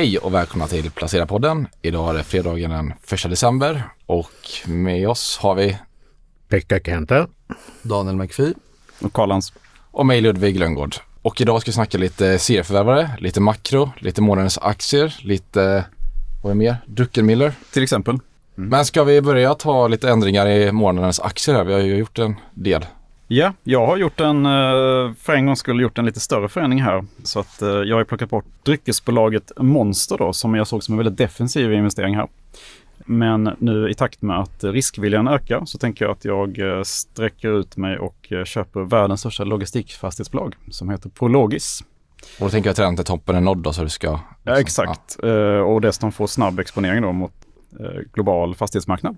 Hej och välkomna till Placera-podden. Idag är det fredagen den 1 december och med oss har vi Pekka Kenta. Daniel McPhee. Och Karlans. och mig Ludvig Lönngård. Och idag ska vi snacka lite serieförvärvare, lite makro, lite månadens aktier, lite, vad är mer? Druckenmiller. Till exempel. Men ska vi börja ta lite ändringar i månadens aktier här? Vi har ju gjort en del. Ja, jag har gjort en, eh, för en gång skulle gjort en lite större förändring här. Så att eh, jag har plockat bort dryckesbolaget Monster då, som jag såg som en väldigt defensiv investering här. Men nu i takt med att riskviljan ökar så tänker jag att jag eh, sträcker ut mig och köper världens största logistikfastighetsbolag som heter Prologis. Och då tänker jag att redan till toppen är nådd då så du ska... Ja, liksom- exakt. Eh, Och dessutom får snabb exponering då mot global fastighetsmarknad.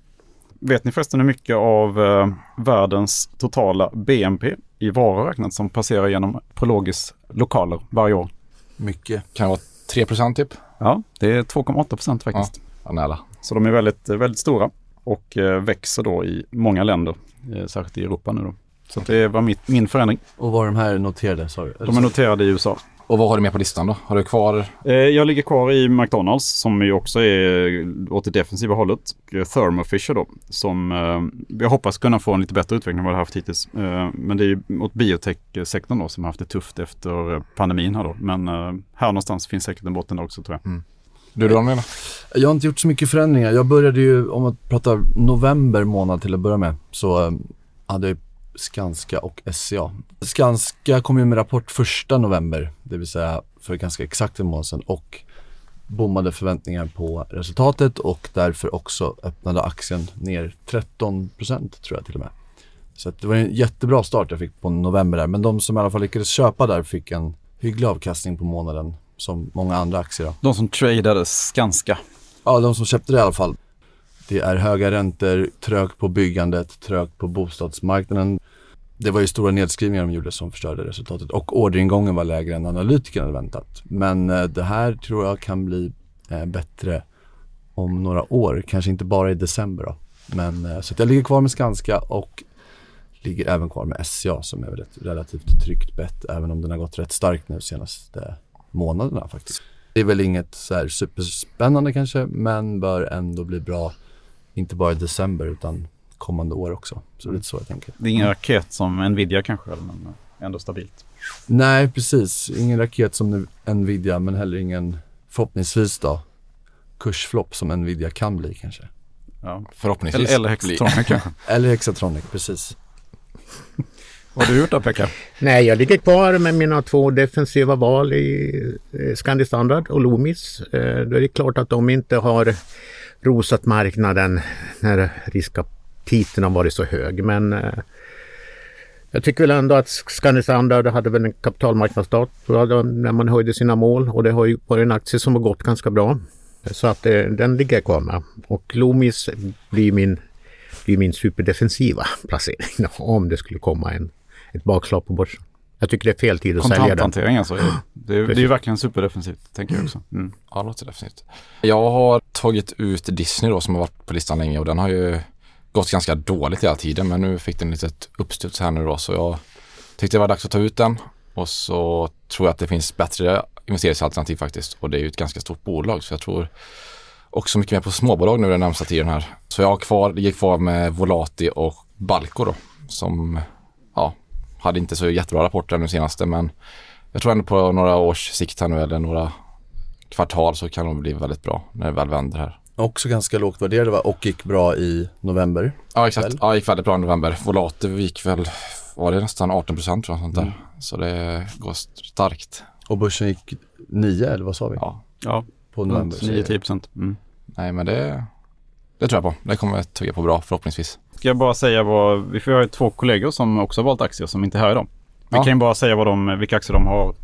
Vet ni förresten hur mycket av eh, världens totala BNP i varor räknat som passerar genom Prologis lokaler varje år? Mycket. Kan det vara 3 procent typ? Ja, det är 2,8 procent faktiskt. Ja, nära. Så de är väldigt, väldigt stora och eh, växer då i många länder, eh, särskilt i Europa nu då. Så att det var mitt, min förändring. Och var de här noterade du? De är noterade i USA. Och vad har du med på listan då? Har du kvar? Eh, Jag ligger kvar i McDonalds som ju också är åt det defensiva hållet. Och Thermo Fisher då som eh, jag hoppas kunna få en lite bättre utveckling än vad det har haft hittills. Eh, Men det är ju åt biotech-sektorn då som har haft det tufft efter eh, pandemin här då. Men eh, här någonstans finns säkert en botten också tror jag. Du Daniel? Jag har inte gjort så mycket förändringar. Jag började ju, om man pratar november månad till att börja med, så hade jag Skanska och SCA. Skanska kom ju med rapport första november, det vill säga för ganska exakt en månad sedan och bommade förväntningar på resultatet och därför också öppnade aktien ner 13% tror jag till och med. Så det var en jättebra start jag fick på november där, men de som i alla fall lyckades köpa där fick en hygglig avkastning på månaden som många andra aktier. Då. De som tradade Skanska. Ja, de som köpte det i alla fall. Det är höga räntor, trögt på byggandet, trögt på bostadsmarknaden. Det var ju stora nedskrivningar de gjorde som förstörde resultatet och orderingången var lägre än analytikerna hade väntat. Men eh, det här tror jag kan bli eh, bättre om några år, kanske inte bara i december då. Men eh, så att jag ligger kvar med Skanska och ligger även kvar med SCA som är väl ett relativt tryggt bett även om den har gått rätt starkt nu senaste månaderna faktiskt. Det är väl inget så här superspännande kanske men bör ändå bli bra inte bara i december utan kommande år också. Så det är lite så jag tänker. Det är ingen raket som Nvidia kanske, men ändå stabilt. Nej precis, ingen raket som Nvidia men heller ingen förhoppningsvis då kursflopp som Nvidia kan bli kanske. Ja. Förhoppningsvis. Eller, eller Hexatronic kanske. Eller Hexatronic, precis. Vad har du gjort då Pekka? Nej, jag ligger kvar med mina två defensiva val i eh, Scandi Standard och Loomis. Eh, Då är det klart att de inte har rosat marknaden när riskaptiten har varit så hög. Men eh, jag tycker väl ändå att Scandi Standard hade väl en kapitalmarknadsstart när man höjde sina mål och det har ju varit en aktie som har gått ganska bra. Så att eh, den ligger jag kvar med. Och Loomis blir min, blir min superdefensiva placering om det skulle komma en, ett bakslag på börsen. Jag tycker det är fel tid att sälja den. Kontanthantering alltså. Det är, det är ju verkligen superdefensivt, tänker jag också. Mm. Ja, det låter definitivt. Jag har tagit ut Disney då som har varit på listan länge och den har ju gått ganska dåligt hela tiden men nu fick den lite ett uppstuds här nu då så jag tyckte det var dags att ta ut den och så tror jag att det finns bättre investeringsalternativ faktiskt och det är ju ett ganska stort bolag så jag tror också mycket mer på småbolag nu den närmsta tiden här. Så jag har kvar, ligger kvar med Volati och Balco då som ja, hade inte så jättebra rapporter nu senaste men jag tror ändå på några års sikt här nu eller några kvartal så kan de bli väldigt bra när det väl vänder här. Också ganska lågt värderade va? och gick bra i november. Ja exakt, Väl? ja, det gick väldigt bra i november. Volati gick väl, var det nästan 18 procent tror jag sånt där. Så det går starkt. Och börsen gick 9 eller vad sa vi? Ja, Ja, På november. Så 9-10 procent. Mm. nej men det, det tror jag på. Det kommer att tugga på bra förhoppningsvis. Ska jag bara säga vad, vi får ha två kollegor som också har valt aktier som inte är här idag. Vi Ja. kan ju bara säga vad de, vilka aktier de har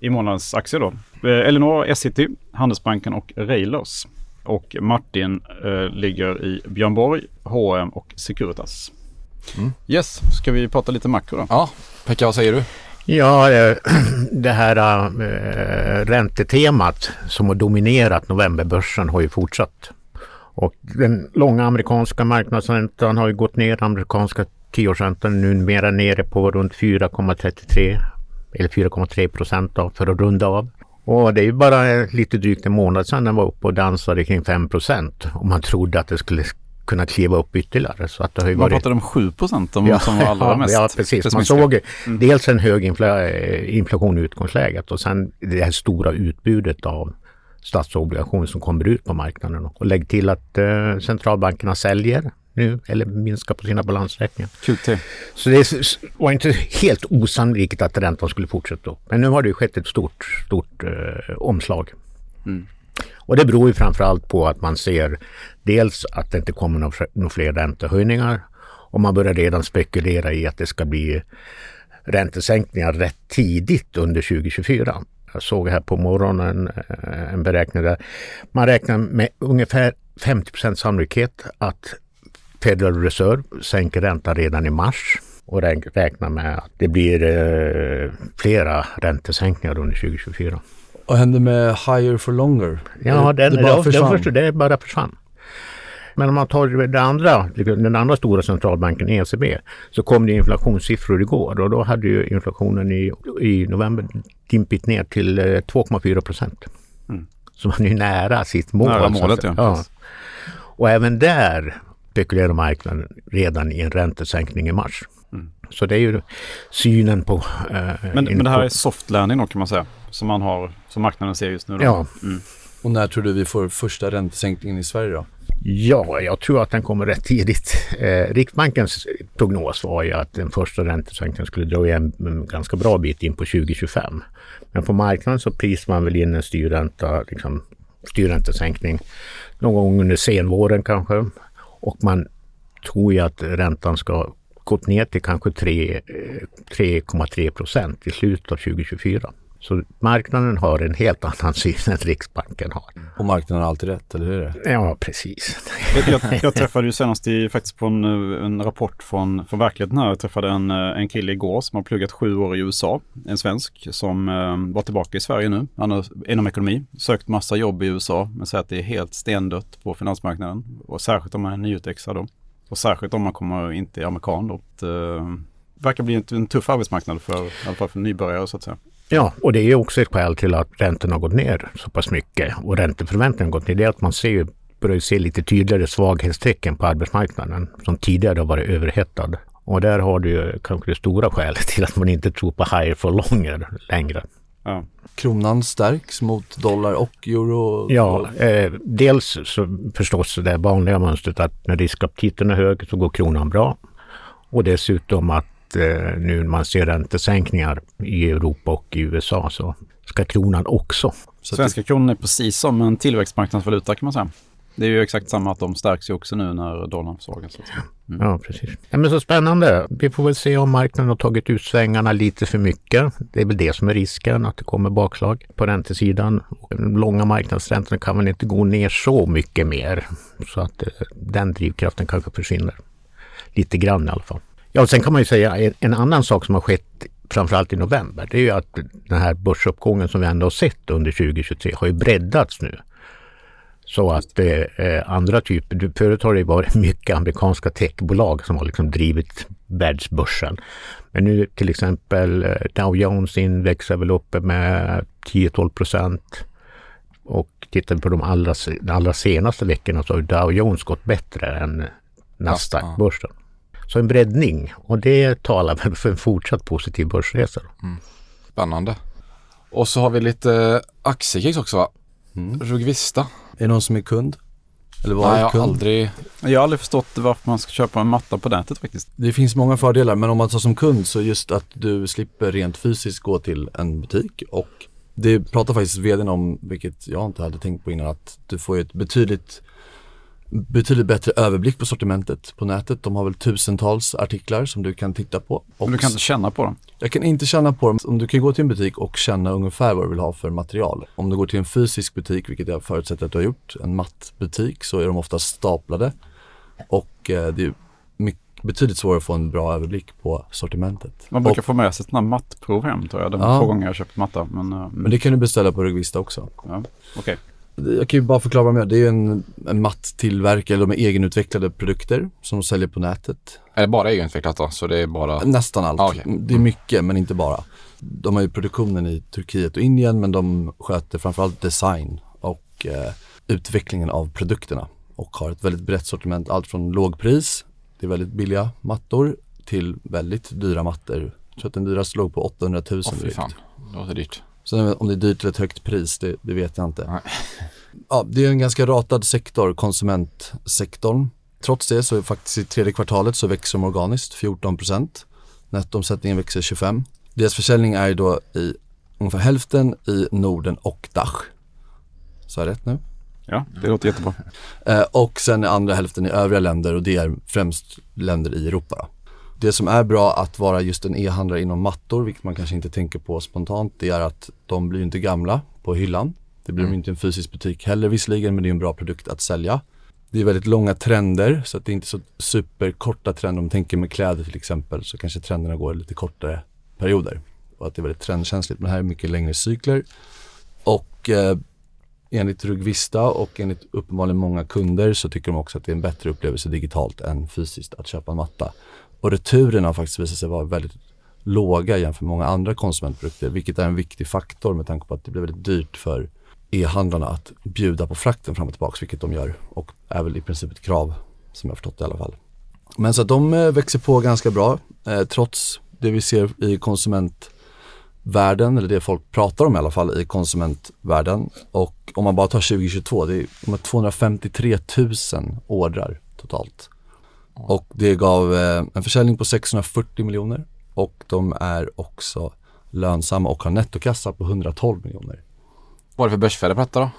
i månadens aktier då. Eh, Elinor, Essity, Handelsbanken och Railers. Och Martin eh, ligger i Björn Borg, H&M och Securitas. Mm. Yes, ska vi prata lite makro då? Ja, Pekka vad säger du? Ja, eh, det här äh, räntetemat som har dominerat novemberbörsen har ju fortsatt. Och den långa amerikanska marknadsräntan har ju gått ner. Amerikanska tioårsräntan är numera nere på runt 4,33 eller 4,3 procent för att runda av. Och det är ju bara lite drygt en månad sedan den var uppe och dansade kring 5% och man trodde att det skulle kunna kliva upp ytterligare. Så att det har ju Man varit... pratade om 7 procent som Ja, som var allra ja, mest ja, precis. Man pessimistiska. såg dels en hög infla, inflation i utgångsläget och sen det här stora utbudet av statsobligationer som kommer ut på marknaden. Och lägg till att eh, centralbankerna säljer nu eller minskar på sina balansräkningar. QT. Så det var inte helt osannolikt att räntan skulle fortsätta upp. Men nu har det ju skett ett stort, stort eh, omslag. Och det beror ju framförallt på att man ser dels att det inte kommer några några fler räntehöjningar och man börjar redan spekulera i att det ska bli räntesänkningar rätt tidigt under 2024. Jag såg här på morgonen eh, en beräkning där man räknar med ungefär 50% sannolikhet att Federal Reserve sänker räntan redan i mars och rä- räknar med att det blir eh, flera räntesänkningar under 2024. Vad hände med higher for longer? Ja, det, den, det bara försvann. det, förstår, det bara försvann. Men om man tar det andra, den andra stora centralbanken ECB så kom det inflationssiffror igår och då hade ju inflationen i, i november dimpit ner till eh, 2,4 procent. Så man är ju nära sitt mål. Nära målet, ja. ja. Och även där spekulerar marknaden redan i en räntesänkning i mars. Så det är ju synen på... Eh, Men, men det här är soft landing då kan man säga. Som, man har, som marknaden ser just nu. Då. Ja, Och när tror du vi får första räntesänkningen i Sverige då? Ja, jag tror att den kommer rätt tidigt. Eh, Riksbankens prognos var ju att den första räntesänkningen skulle dra en, en ganska bra bit in på 2025. Men på marknaden så prisar man väl in en styrränta, liksom, styrräntesänkning någon gång under senvåren kanske. Och man tror ju att räntan ska gått ner till kanske 3,3 eh, procent i slutet av 2024. Så marknaden har en helt annan syn än Riksbanken har. Och marknaden har alltid rätt, eller hur är det? Ja, precis. Jag, jag, jag träffade ju senast i, faktiskt på en, en rapport från, från verkligheten här. Jag träffade en, en kille igår som har pluggat sju år i USA. En svensk som eh, var tillbaka i Sverige nu. Han har inom ekonomi. Sökt massa jobb i USA men säger att det är helt stendött på finansmarknaden. Och särskilt om man är nyutexad då. Och särskilt om man kommer inte är amerikan då. Det eh, verkar bli en, en tuff arbetsmarknad för, i alla fall för nybörjare så att säga. Ja, och det är också ett skäl till att räntorna har gått ner så pass mycket och ränteförväntningarna har gått ner. Det är att man ser ju, börjar se lite tydligare svaghetstecken på arbetsmarknaden som tidigare har varit överhettad. Och där har du ju kanske det stora skälet till att man inte tror på higher for longer längre. Ja. Kronan stärks mot dollar och euro. Ja, eh, dels så förstås det vanliga mönstret att när riskaptiten är hög så går kronan bra. Och dessutom att eh, nu när man ser räntesänkningar i Europa och i USA så ska kronan också Så att Svenska kronan är precis som en tillväxtmarknadsvaluta kan man säga. Det är ju exakt samma att de stärks ju också nu när dollarn försvagas. att säga. Ja, precis. Ja, men så spännande. Vi får väl se om marknaden har tagit ut svängarna lite för mycket. Det är väl det som är risken, att det kommer bakslag på räntesidan. Och de långa marknadsräntorna kan väl inte gå ner så mycket mer. Så att eh, den drivkraften kanske försvinner. Lite grann i alla fall. Ja, och sen kan man ju säga en, en annan sak som har skett framförallt i november. Det är ju att den här börsuppgången som vi ändå har sett under 2023 har ju breddats nu. Så att eh, andra typer, förut har det varit mycket amerikanska techbolag som har liksom drivit världsbörsen. Men nu till exempel eh, Dow Jones index är väl uppe med 10-12 procent. Och tittar vi på de allra, allra senaste veckorna så har Dow Jones gått bättre än Nasdaq-börsen. Så en breddning och det talar väl för en fortsatt positiv börsresa. då. Spännande. Och så har vi lite aktiecase också va? Rugvista. Är det någon som är kund? Eller Nej, varit jag har kund? aldrig... Jag har aldrig förstått varför man ska köpa en matta på nätet faktiskt. Det finns många fördelar men om man tar som kund så just att du slipper rent fysiskt gå till en butik och det pratar faktiskt vdn om, vilket jag inte hade tänkt på innan, att du får ett betydligt betydligt bättre överblick på sortimentet på nätet. De har väl tusentals artiklar som du kan titta på. Och Men du kan inte känna på dem. Jag kan inte känna på dem. Om du kan gå till en butik och känna ungefär vad du vill ha för material. Om du går till en fysisk butik, vilket jag förutsätter att du har gjort, en mattbutik, så är de ofta staplade. Och eh, det är betydligt svårare att få en bra överblick på sortimentet. Man brukar och, få med sig sådana mattprov hem tror jag. Det var Ja. få gånger jag köpt matta. Men, eh, men det kan du beställa på Rugvista också. ja, okej. Jag kan ju bara förklara vad de gör. Det är en, en mattillverkare, de är egenutvecklade produkter som de säljer på nätet. Är det bara egenutvecklat då? Så det är bara... Nästan allt. Ah, okej. Det är mycket men inte bara. De har ju produktionen i Turkiet och Indien men de sköter framförallt design och eh, utvecklingen av produkterna och har ett väldigt brett sortiment. Allt från lågpris till väldigt billiga mattor till väldigt dyra mattor. Jag tror att den dyraste låg på 800 000 Åh fy drygt. fan, det låter dyrt. Sen om det är dyrt eller ett högt pris, det, det vet jag inte. Nej. Ja, det är en ganska ratad sektor, konsumentsektorn. Trots det så är faktiskt i tredje kvartalet så växer de organiskt 14% Nettoomsättningen växer 25. Deras försäljning är då i ungefär hälften i Norden och Dach. Så jag rätt nu? Ja, det låter jättebra. Eh, och sen är andra hälften i övriga länder och det är främst länder i Europa. Då. Det som är bra att vara just en e-handlare inom mattor, vilket man kanske inte tänker på spontant, det är att de blir inte gamla på hyllan. Det blir de inte i en fysisk butik heller visserligen, men det är en bra produkt att sälja. Det är väldigt långa trender, så att det är inte så superkorta trender. Om man tänker med kläder till exempel, så kanske trenderna går lite kortare perioder. Och att det är väldigt trendkänsligt, men här är mycket längre cykler. Och eh, enligt Rugvista och enligt uppenbarligen många kunder så tycker de också att det är en bättre upplevelse digitalt än fysiskt att köpa en matta. Och returerna har faktiskt visat sig vara väldigt låga jämfört med många andra konsumentprodukter, vilket är en viktig faktor med tanke på att det blir väldigt dyrt för e-handlarna att bjuda på frakten fram och tillbaka, vilket de gör och är väl i princip ett krav som jag har förstått det i alla fall. Men så att de eh, växer på ganska bra eh, trots det vi ser i konsumentvärlden eller det folk pratar om i alla fall i konsumentvärlden. Och om man bara tar 2022, det är de har 253 000 ordrar totalt. Och det gav eh, en försäljning på 640 miljoner och de är också lönsamma och har nettokassa på 112 miljoner. Vad är det för börsvärde på detta då?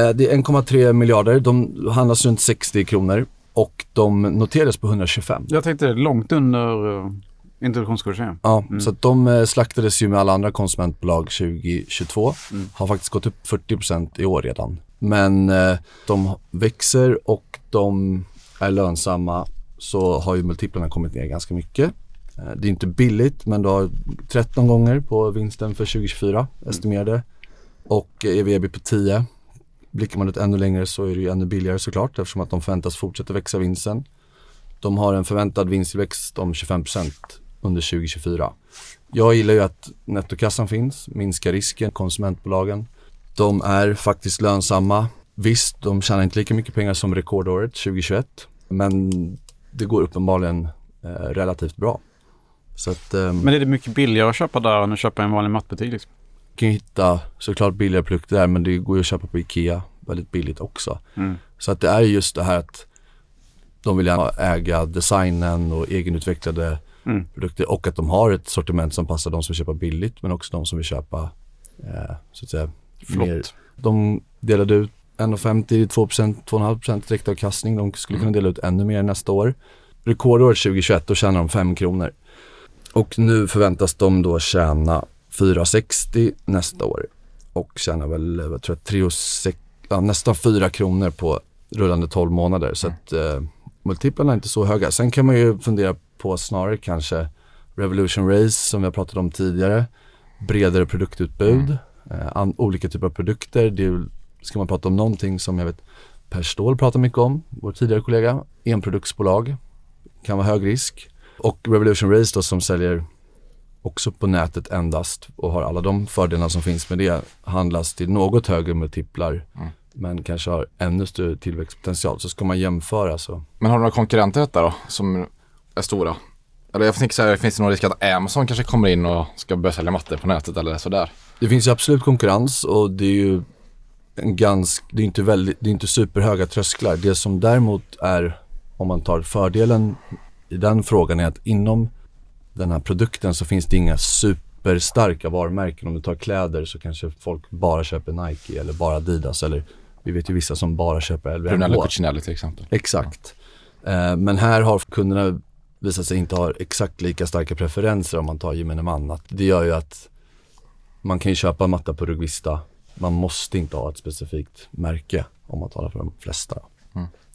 Eh, Det är 1,3 miljarder, de handlas runt 60 kronor och de noterades på 125. Jag tänkte långt under uh, introduktionskursen. Ja, så att de eh, slaktades ju med alla andra konsumentbolag 2022. Har faktiskt gått upp 40% i år redan. Men eh, de växer och de är lönsamma så har ju multiplarna kommit ner ganska mycket. Eh, det är inte billigt men du har 13 gånger på vinsten för 2024 estimerade. Och eh, ev på 10. Blickar man ut ännu längre så är det ju ännu billigare såklart eftersom att de förväntas fortsätta växa vinsten. De har en förväntad vinsttillväxt om 25% under 2024. Jag gillar ju att nettokassan finns, minskar risken, konsumentbolagen. De är faktiskt lönsamma. Visst, de tjänar inte lika mycket pengar som rekordåret 2021, men det går uppenbarligen eh, relativt bra. Att eh, Men är det mycket billigare att köpa där än att köpa i en vanlig mattbutik? Liksom? kan ju hitta såklart billigare produkter där, men det går ju att köpa på Ikea väldigt billigt också. Mm. Så att det är just det här att de vill gärna äga designen och egenutvecklade Mm. produkter och att de har ett sortiment som passar de som vill köpa billigt men också de som vill köpa eh, så att säga Flott. mer. De delade ut 1,50, 2%, 2,5% direktavkastning. De skulle kunna dela ut ännu mer nästa år. Rekordåret 2021, då tjänar de 5 kronor. Och nu förväntas de då tjäna 4,60 nästa år. Och tjänar väl, vad tror jag, 3,6, ja, nästan 4 kronor på rullande 12 månader. Så att eh, multiplarna är inte så höga. Sen kan man ju fundera på snarare kanske Revolution Race som vi har pratat om tidigare. Bredare produktutbud, eh, an, olika typer av produkter. Det är, ska man prata om någonting som jag vet Per Ståhl pratar mycket om, vår tidigare kollega. Enproduktsbolag, kan vara hög risk. Och Revolution Race då som säljer också på nätet endast och har alla de fördelarna som finns med det handlas till något högre multiplar men kanske har ännu större tillväxtpotential. Så ska man jämföra så Men har du några konkurrenter detta då som är stora? Eller jag tänker så här, finns det någon risk att Amazon kanske kommer in och ska börja sälja mattor på nätet eller sådär? Det finns ju absolut konkurrens och det är ju en ganska, det är inte väldigt, det är inte superhöga trösklar. Det som däremot är, om man tar fördelen i den frågan är att inom den här produkten så finns det inga superstarka varumärken. Om du tar kläder så kanske folk bara köper Nike eller bara Adidas eller vi vet ju vissa som bara köper Brunello LVMH. Cucinelli till exempel. Exakt. Eh, men här har kunderna visat sig inte ha exakt lika starka preferenser om man tar gemene man. Det gör ju att man kan ju köpa en matta på Rugvista. Man måste inte ha ett specifikt märke om man talar för de flesta.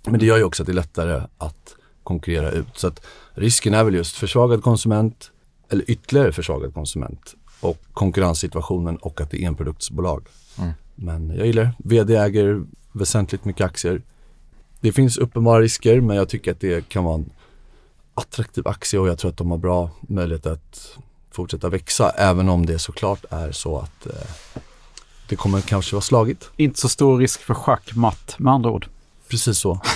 Men det gör ju också att det är lättare att konkurrera ut. Så att risken är väl just försvagad konsument eller ytterligare försvagad konsument och konkurrenssituationen och att det är enproduktsbolag. Men jag gillar. VD äger väsentligt mycket aktier. Det finns uppenbara risker men jag tycker att det kan vara en attraktiv aktie och jag tror att de har bra möjlighet att fortsätta växa även om det såklart är så att eh, det kommer kanske vara slagigt. Inte så stor risk för schackmatt med andra ord. Precis så.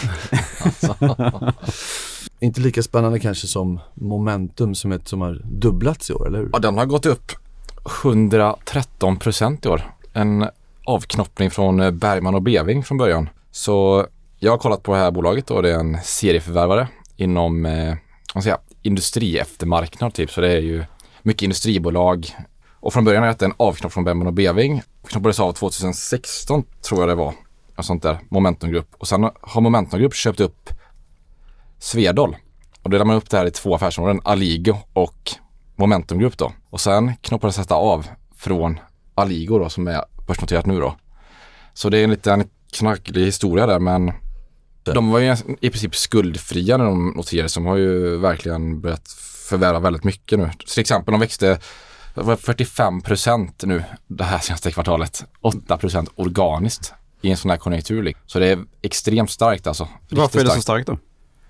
Inte lika spännande kanske som Momentum som, ett, som har dubblats i år, eller hur? Ja, den har gått upp 113 procent i år. En avknoppning från eh, Bergman och Beving från början. Så jag har kollat på det här bolaget och det är en serieförvärvare inom eh, säga, industrieftermarknad typ. Så det är ju mycket industribolag. Och från början är det en avknopp från Bergman och Beving. Knoppades av 2016 tror jag det var. Något sånt där. Momentum Group. Och sen har Momentum Group köpt upp Svedol. Och då delar man upp det här i två affärsområden. Aligo och Momentum Group då. Och sen knoppades detta av från Aligo då som är börsnoterat nu då. Så det är en liten knacklig historia där men de var ju i princip skuldfria när de noterades. De har ju verkligen börjat förvärva väldigt mycket nu. Till exempel de växte 45 procent nu det här senaste kvartalet. 8 procent organiskt i en sån här konjunktur. Så det är extremt starkt alltså. Varför är det så starkt då?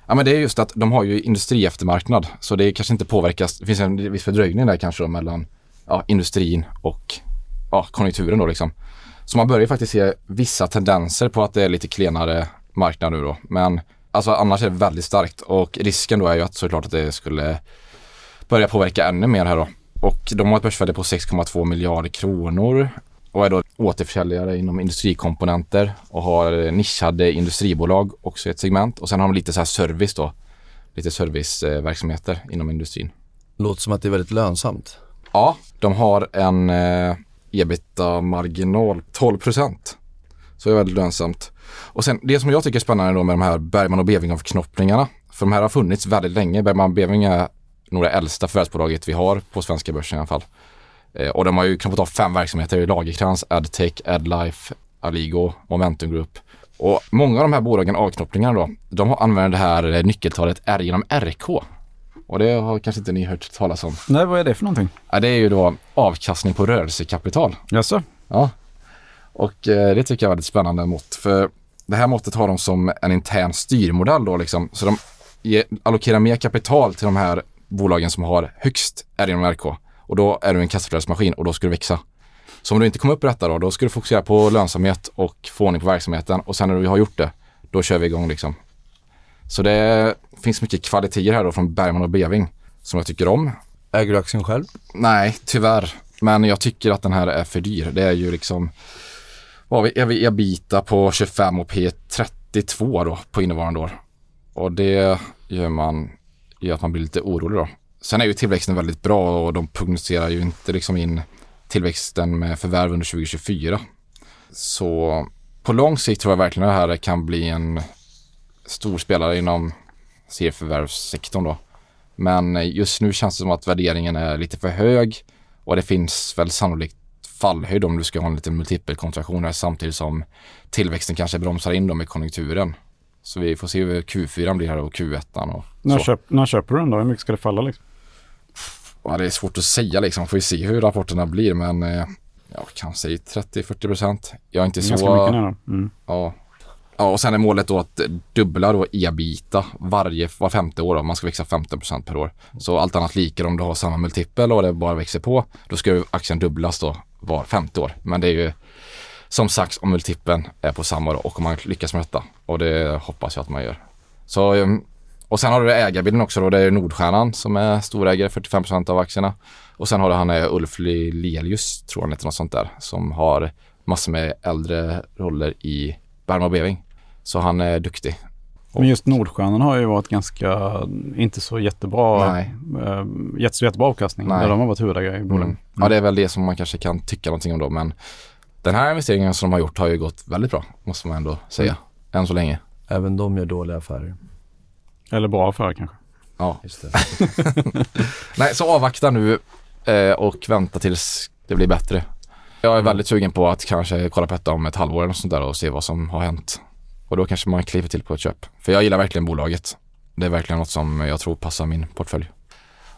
Ja men det är just att de har ju industrieftermarknad så det kanske inte påverkas. Det finns en viss fördröjning där kanske då mellan ja, industrin och ja, konjunkturen då liksom. Så man börjar faktiskt se vissa tendenser på att det är lite klenare marknad nu då. Men alltså annars är det väldigt starkt och risken då är ju att såklart att det skulle börja påverka ännu mer här då. Och de har ett börsvärde på 6,2 miljarder kronor och är då återförsäljare inom industrikomponenter och har nischade industribolag också i ett segment. Och sen har de lite så här service då. Lite serviceverksamheter inom industrin. Låter som att det är väldigt lönsamt. Ja, de har en eh, ebita-marginal 12 procent. Så det är väldigt lönsamt. Och sen det som jag tycker är spännande då med de här Bergman och Beving-avknoppningarna. För de här har funnits väldigt länge. Bergman och Beving är nog det äldsta förvärvsbolaget vi har på svenska börsen i alla fall. Eh, och de har ju knoppat av fem verksamheter Lagerkrans, Adtech, Adlife, Aligo, Momentum Group. Och många av de här bolagen, avknoppningarna då, de använder det här nyckeltalet R genom RK. Och det har kanske inte ni hört talas om. Nej, vad är det för någonting? Ja, det är ju då avkastning på rörelsekapital. Jaså? Ja. Och eh, det tycker jag är väldigt spännande mått. För det här måttet har de som en intern styrmodell då liksom. Så de ger, allokerar mer kapital till de här bolagen som har högst R genom RK. Och då är du en kassaflödesmaskin och då ska du växa. Så om du inte kommer upp i detta då, då ska du fokusera på lönsamhet och få ordning på verksamheten och sen när du har gjort det, då kör vi igång liksom. Så det finns mycket kvaliteter här då från Bergman och Beving som jag tycker om. Äger du aktien själv? Nej, tyvärr. Men jag tycker att den här är för dyr. Det är ju liksom, vad har vi, ebita på 25 och P32 då på innevarande år. Och det gör man, gör att man blir lite orolig då. Sen är ju tillväxten väldigt bra och de prognostiserar ju inte liksom in tillväxten med förvärv under 2024. Så på lång sikt tror jag verkligen att det här kan bli en stor spelare inom serieförvärvssektorn då. Men just nu känns det som att värderingen är lite för hög och det finns väl sannolikt fallhöjd om du ska ha en liten multipelkontraktion här samtidigt som tillväxten kanske bromsar in dem i konjunkturen. Så vi får se hur Q4 blir här och Q1 och När, köp, när köper du den då? Hur mycket ska det falla liksom? Ja, det är svårt att säga liksom. Får vi se hur rapporterna blir men eh, ja, kanske 30-40 procent. Jag är inte Ganska så... mycket nu. Mm. Ja. ja, och sen är målet då att dubbla då ebita varje, var femte år. Då. Man ska växa 15 procent per år. Så allt annat lika om du har samma multipel och det bara växer på. Då ska aktien dubblas då var femte år. Men det är ju som sagt om multipeln är på samma då och om man lyckas med detta. Och det hoppas jag att man gör. Så, ehm, och sen har du ägarbilden också då. Det är Nordstjärnan som är storägare, 45 procent av aktierna. Och sen har du han är Ulf Lelius, tror han heter något sånt där, som har massor med äldre roller i Bergman och Beving. Så han är duktig. Men just Nordstjärnan har ju varit ganska, inte så jättebra, Nej. äh, så jättebra avkastning. Nej. De har varit huvudägare i bolaget. Mm. Ja, det är väl det som man kanske kan tycka någonting om då. Men den här investeringen som de har gjort har ju gått väldigt bra, måste man ändå säga. Än så länge. Även de gör dåliga affärer. Eller bra affärer kanske. Ja. Just det. Nej, så avvakta nu eh, och vänta tills det blir bättre. Jag är väldigt sugen på att kanske kolla på detta om ett halvår eller sånt där och se vad som har hänt. Och då kanske man kliver till på ett köp. För jag gillar verkligen bolaget. Det är verkligen något som jag tror passar min portfölj.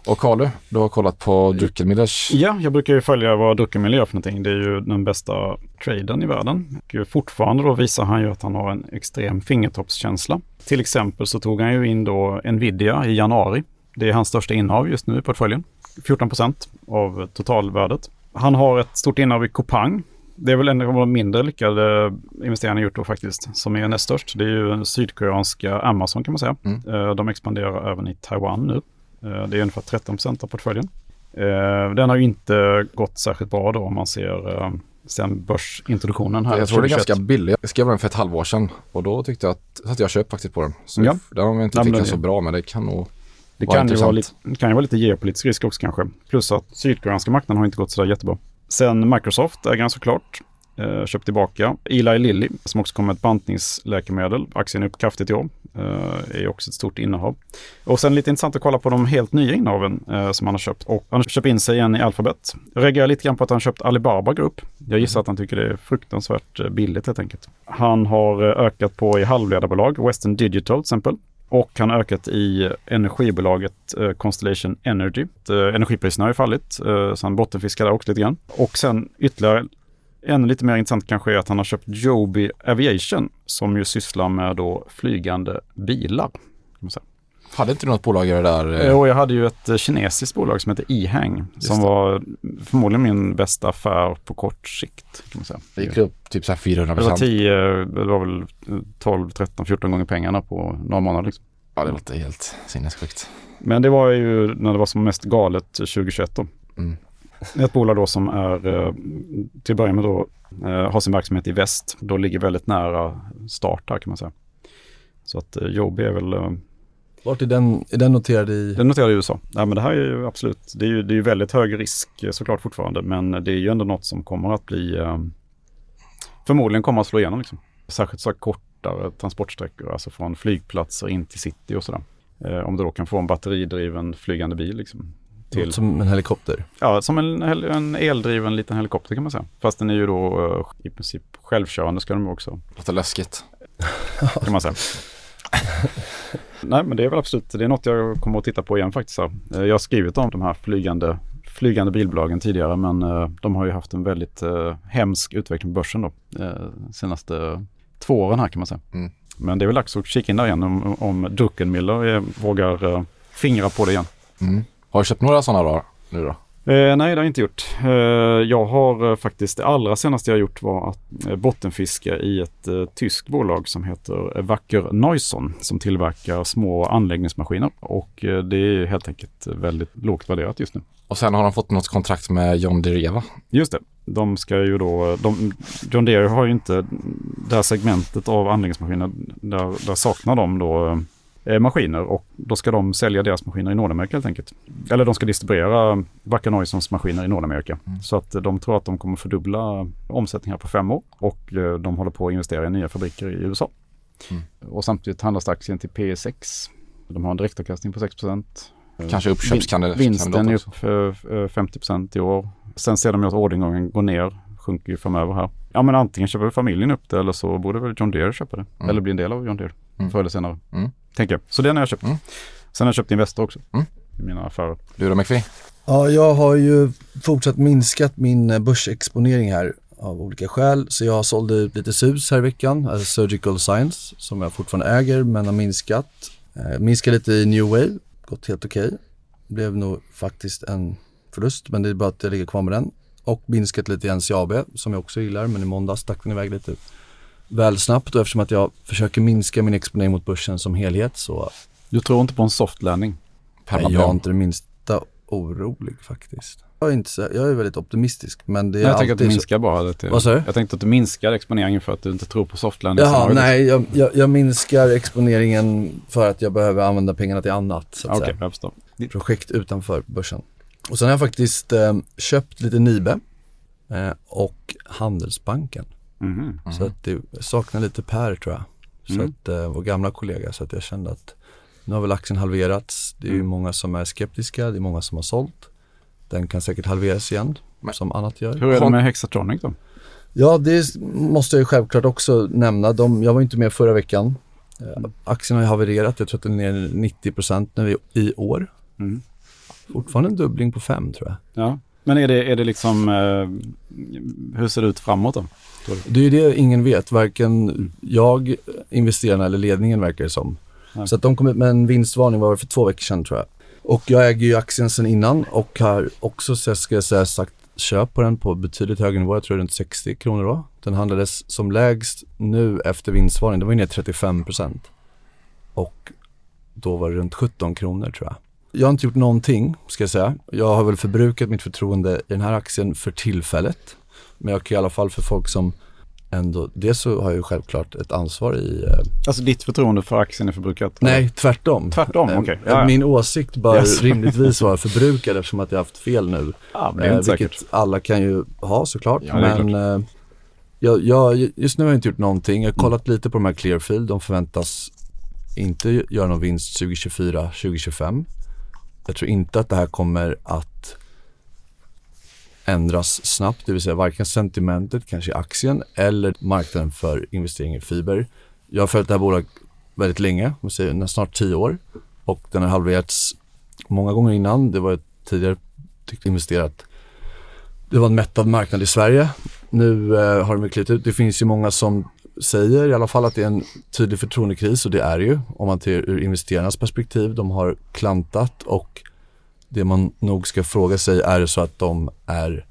Och Carlu, du har kollat på Druckenmillers. Ja, jag brukar ju följa vad Druckenmiller gör för någonting. Det är ju den bästa traden i världen. Och fortfarande då visar han ju att han har en extrem fingertoppskänsla. Till exempel så tog han ju in då Nvidia i januari. Det är hans största innehav just nu i portföljen. 14 procent av totalvärdet. Han har ett stort innehav i Coupang. Det är väl en av de mindre lyckade investeringarna gjort då faktiskt, som är näst störst. Det är ju sydkoreanska Amazon kan man säga. Mm. Eh, De expanderar även i Taiwan nu. Eh, Det är ungefär 13 procent av portföljen. Eh, Den har ju inte gått särskilt bra då om man ser eh, sen börsintroduktionen här. Jag tror det är 2021. ganska billig. Jag skrev den för ett halvår sedan och då tyckte jag att, så att jag köpt faktiskt på den. Så Ja. den har inte det- så bra men det kan nog Det vara kan ju, vara lite, det kan ju vara lite geopolitisk risk också kanske. Plus att sydkoreanska marknaden har inte gått sådär jättebra. Sen Microsoft, ägaren såklart, eh, köpt tillbaka. Eli Lilly, som också kommer med ett bantningsläkemedel. Aktien är upp kraftigt i år. Eh, är också ett stort innehav. Och sen lite intressant att kolla på de helt nya innehaven eh, som han har köpt. Och han har köpt in sig igen i Alphabet. Jag reagerar lite grann på att han har köpt Alibaba Group. Jag gissar att han tycker det är fruktansvärt eh, billigt helt enkelt. Han har eh, ökat på i halvledarbolag, Western Digital till exempel. Och han har ökat i energibolaget eh, Constellation Energy. Energipriserna har ju fallit, så han bottenfiskar där också lite grann. Och sen ytterligare, ännu lite mer intressant kanske är att han har köpt Joby Aviation som ju sysslar med då flygande bilar. Hade inte du något bolag i det där? Eh, Och jag hade ju ett eh, kinesiskt bolag som heter E-Hang som var förmodligen min bästa affär på kort sikt. Kan man säga. Det gick upp typ så här 400 Det var procent. 10, det var väl 12, 13, 14 gånger pengarna på några månader. Liksom. Ja, det låter helt sinnessjukt. Men det var ju när det var som mest galet 2021 då. Mm. Ett bolag då som är, eh, till att börja med då, eh, har sin verksamhet i väst. Då ligger väldigt nära start här kan man säga. Så att eh, Joby är väl, Vart är den, är den noterad i? den noterade i USA. Nej men det här är ju absolut, det är ju, det är ju väldigt hög risk såklart fortfarande. Men det är ju ändå något som kommer att bli, förmodligen kommer att slå igenom liksom. Särskilt så kortare transportsträckor, alltså från flygplatser in till city och sådär. Om du då kan få en batteridriven flygande bil liksom. Till, Som en helikopter. Ja, som en, en eldriven liten helikopter kan man säga. Fast den är ju då eh, i princip självkörande ska de också, Låter läskigt. kan man säga. Nej, men det är väl absolut, det är något jag kommer att titta på igen faktiskt. Här. Eh, Jag har skrivit om de här flygande, flygande bilbolagen tidigare, men eh, de har ju haft en väldigt hemsk utveckling på börsen då, senaste två åren här kan man säga. Mm. Men det är väl dags att kika in där igen om, om Druckenmiller vågar fingra på det igen. Mm. Har du köpt några sådana då? Nu då? Eh, nej, det har jag inte gjort. Eh, jag har eh, faktiskt, det allra senaste jag gjort var att eh, bottenfiska i ett eh, tyskt bolag som heter Wacker Neuson som tillverkar små anläggningsmaskiner. Och eh, det är helt enkelt väldigt lågt värderat just nu. Och sen har de fått något kontrakt med John Dereva. Just det, de ska ju då, de, John Deere har ju inte det här segmentet av anläggningsmaskiner, där, där saknar de då eh, maskiner och då ska de sälja deras maskiner i Nordamerika helt enkelt. Eller de ska distribuera Wacker Neusons maskiner i Nordamerika. Så att eh, de tror att de kommer fördubbla omsättningen på fem år och eh, de håller på att investera i nya fabriker i USA. Mm. Och samtidigt handlas aktien till P6. De har en direktavkastning på 6% Kanske uppköpskandidat Vinsten är upp för eh, 50% i år. Sen ser de ju att orderingången går ner, sjunker ju framöver här. Ja men antingen köper familjen upp det eller så borde väl John Deere köpa det. Mm. Eller bli en del av John Deere Mm. förr eller senare. Mm. Tänker jag. Så den har jag köpt. Mm. Sen har jag köpt Investor också. Mm. I mina affärer. Du då McPhee? Ja, jag har ju fortsatt minskat min eh, börsexponering här av olika skäl. Så jag sålde ut lite SUS här i veckan, alltså Surgical Science, som jag fortfarande äger men har minskat. Eh, minskat lite i New Wave, gått helt okej. Blev nog faktiskt en förlust, men det är bara att jag ligger kvar med den. Och minskat lite i NCAB, som jag också gillar, men i måndags stack den iväg lite väl snabbt och eftersom att jag försöker minska min exponering mot börsen som helhet så Du tror inte på en soft landing? Nej, jag är inte det minsta orolig faktiskt. Jag är, inte så, jag är väldigt optimistisk men det är Nej, jag tänker att du alltid så- minskar bara. Det till, Vad sa du? Jag tänkte att du minskar exponeringen för att du inte tror på soft landing. Jaha, nej jag, jag, jag minskar exponeringen för att jag behöver använda pengarna till annat. Så att Okej, säga. jag förstår. Projekt utanför börsen. Och sen har jag faktiskt eh, köpt lite Nibe eh, och Handelsbanken. Mhm. Så att det jag saknar lite Per tror jag. Så Mm. att, eh, vår gamla kollega, så att jag kände att nu har väl aktien halverats. Det är ju Mm. många som är skeptiska, det är många som har sålt. Den kan säkert halveras igen, Men- som annat gör. Hur är det med Hexatronic då? Ja, det måste jag ju självklart också nämna. De, jag var inte med förra veckan. Eh, Aktien har ju havererat, jag tror att den är ner 90% nu i, i år. Mm. fortfarande en dubbling på fem tror jag. Ja. Men är det, är det liksom, eh, hur ser det ut framåt då? Det är ju det ingen vet, varken jag, investerarna eller ledningen verkar det som. Nej. Så att de kom ut med en vinstvarning var det för två veckor sedan tror jag. Och jag äger ju aktien sedan innan och har också, så ska jag säga, sagt köp på den på betydligt högre nivå. Jag tror runt 60 kronor då. Den handlades som lägst nu efter vinstvarning. Den var ju ner 35 procent. Och då var det runt 17 kronor tror jag. Jag har inte gjort någonting, ska jag säga. Jag har väl förbrukat mitt förtroende i den här aktien för tillfället. Men jag kan i alla fall för folk som ändå, dels så har jag ju självklart ett ansvar i... Eh, Alltså ditt förtroende för aktien är förbrukat? nej, tvärtom. Tvärtom, Eh, okej. Ja, ja. Min åsikt bör Yes. rimligtvis vara förbrukad eftersom att jag har haft fel nu. Ja, men det är Eh, inte vilket säkert. alla kan ju ha såklart. Ja, men eh, jag, jag, just nu har jag inte gjort någonting. Jag har kollat lite på de här Clearfield. De förväntas inte göra någon vinst 2024, 2025. Jag tror inte att det här kommer att ändras snabbt, det vill säga varken sentimentet, kanske i aktien eller marknaden för investering i fiber. Jag har följt det här bolaget väldigt länge, säger snart tio år och den har halverats många gånger innan. Det var ett tidigare tyckte investerat. Det var en mättad marknad i Sverige. Nu eh, har de klivit ut. Det finns ju många som säger i alla fall att det är en tydlig förtroendekris och det är det ju om man ser ur investerarnas perspektiv. De har klantat och det man nog ska fråga sig är det så att de är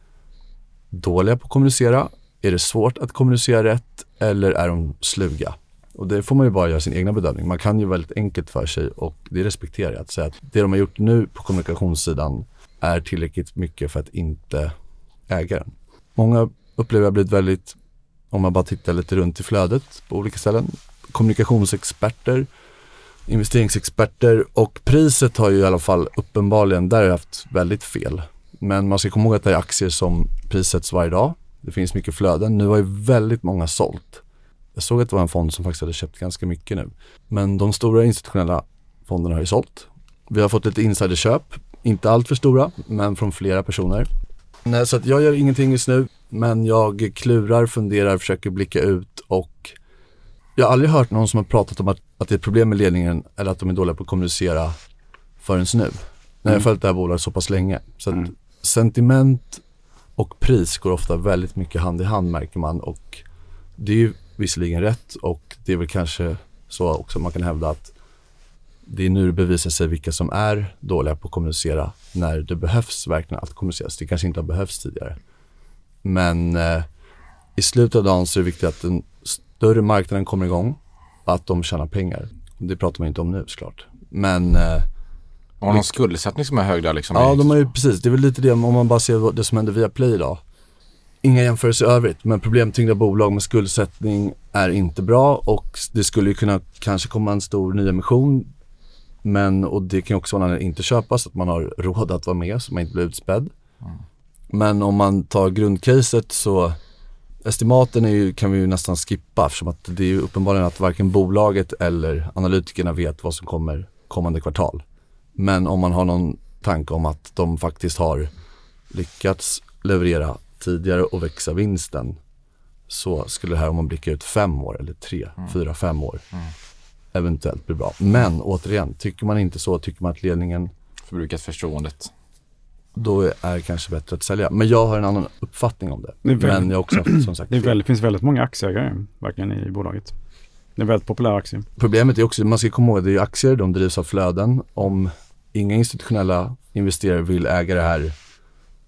dåliga på att kommunicera? Är det svårt att kommunicera rätt eller är de sluga? Och det får man ju bara göra sin egna bedömning. Man kan ju väldigt enkelt för sig och det respekterar jag att säga att det de har gjort nu på kommunikationssidan är tillräckligt mycket för att inte äga den. Många upplever jag blivit väldigt, om man bara tittar lite runt i flödet på olika ställen, kommunikationsexperter, investeringsexperter och priset har ju i alla fall uppenbarligen, där har jag haft väldigt fel. Men man ska komma ihåg att det är aktier som prissätts varje dag. Det finns mycket flöden. Nu har ju väldigt många sålt. Jag såg att det var en fond som faktiskt hade köpt ganska mycket nu. Men de stora institutionella fonderna har ju sålt. Vi har fått lite insiderköp, inte allt för stora, men från flera personer. Nej, så att jag gör ingenting just nu, men jag klurar, funderar, försöker blicka ut och jag har aldrig hört någon som har pratat om att, att det är problem med ledningen eller att de är dåliga på att kommunicera förrän nu. När jag har följt det här bolaget så pass länge. Så att sentiment och pris går ofta väldigt mycket hand i hand märker man och det är ju visserligen rätt och det är väl kanske så också man kan hävda att det är nu det bevisar sig vilka som är dåliga på att kommunicera när det behövs verkligen att kommuniceras. Det kanske inte har behövts tidigare. Men eh, i slutet av dagen så är det viktigt att den större marknaden kommer igång och att de tjänar pengar. Det pratar man inte om nu såklart. Men eh, Har någon skuldsättning som är hög där liksom? ja, de har ju precis, det är väl lite det om man bara ser det som händer via Play idag. Inga jämförelser i övrigt, men problemtyngda bolag med skuldsättning är inte bra och det skulle ju kunna kanske komma en stor nyemission. Men, och det kan ju också vara när det inte köpas, att man har råd att vara med så man inte blir utspädd. Men om man tar grundcaset så Estimaten är ju, kan vi ju nästan skippa eftersom att det är ju uppenbarligen att varken bolaget eller analytikerna vet vad som kommer kommande kvartal. Men om man har någon tanke om att de faktiskt har lyckats leverera tidigare och växa vinsten så skulle det här om man blickar ut fem år eller tre, fyra, fem år eventuellt bli bra. Men återigen, tycker man inte så, tycker man att ledningen Förbrukat förtroendet. Då är det kanske bättre att sälja. Men jag har en annan uppfattning om det. Det väldigt- Men jag har också haft som sagt Det väldigt, finns väldigt många aktieägare verkligen i bolaget. Det är en väldigt populär aktie. Problemet är också, man ska komma ihåg att det är aktier, de drivs av flöden. Om inga institutionella investerare vill äga det här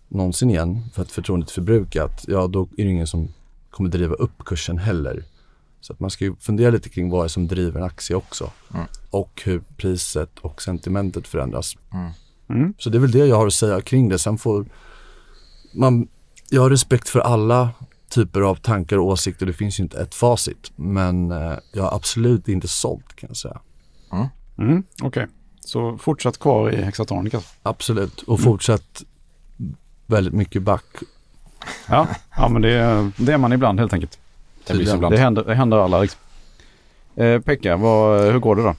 någonsin igen för att förtroendet är förbrukat, ja då är det ingen som kommer driva upp kursen heller. Så att man ska ju fundera lite kring vad det är som driver en aktie också. Mm. Och hur priset och sentimentet förändras. Mm. Så det är väl det jag har att säga kring det. Sen får man, jag har respekt för alla typer av tankar och åsikter. Det finns ju inte ett facit. Men eh, jag har absolut inte sålt kan jag säga. Mm. Okej, så fortsatt kvar i Hexatronica. Absolut. Och fortsatt väldigt mycket back. Ja, ja men det, är- det är man ibland helt enkelt. Det ibland. Det händer, det händer alla. Liksom. Eh, Pekka, vad, hur går det då?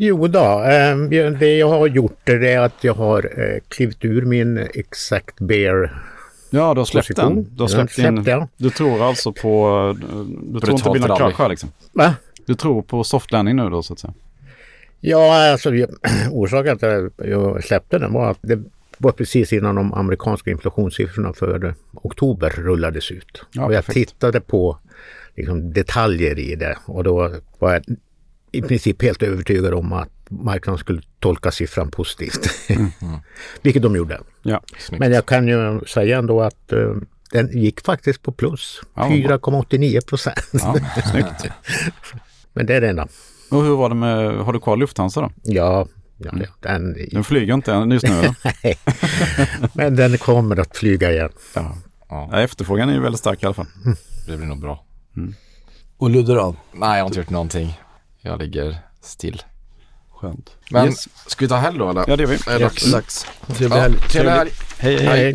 Jo då, eh, det jag har gjort det är att jag har eh, klivit ur min Exact Bear Ja, du har släppt position. den. Du har släppt in. släppte jag. Du tror alltså på... Du tror inte det blir någon rally. krasch här liksom? Va? Du tror på soft landing nu då så att säga? Ja, alltså orsaken till att jag släppte den var att det var precis innan de amerikanska inflationssiffrorna för oktober rullades ut. Ja, och jag perfekt. tittade på liksom, detaljer i det och då var jag i princip helt övertygad om att marknaden skulle tolka siffran positivt. Vilket de gjorde. Ja. Men jag kan ju säga ändå att eh, den gick faktiskt på plus. Ja, vad bra. 4,89 procent. ja, snyggt. Men det är det enda. Och hur var det med, har du kvar Lufthansa då? Ja, ja, den, Den flyger inte än just nu eller? Nej. Men den kommer att flyga igen. Ja. Ja, Efterfrågan är ju väldigt stark i alla fall. det blir nog bra. Och Ludde då? Nej, jag har inte gjort någonting. Jag ligger still. Skönt. Men Yes. ska vi ta helg då eller? Ja, det gör vi. Är det dags? Dags. Trevlig helg. trevlig helg. Hej, hej. Hej.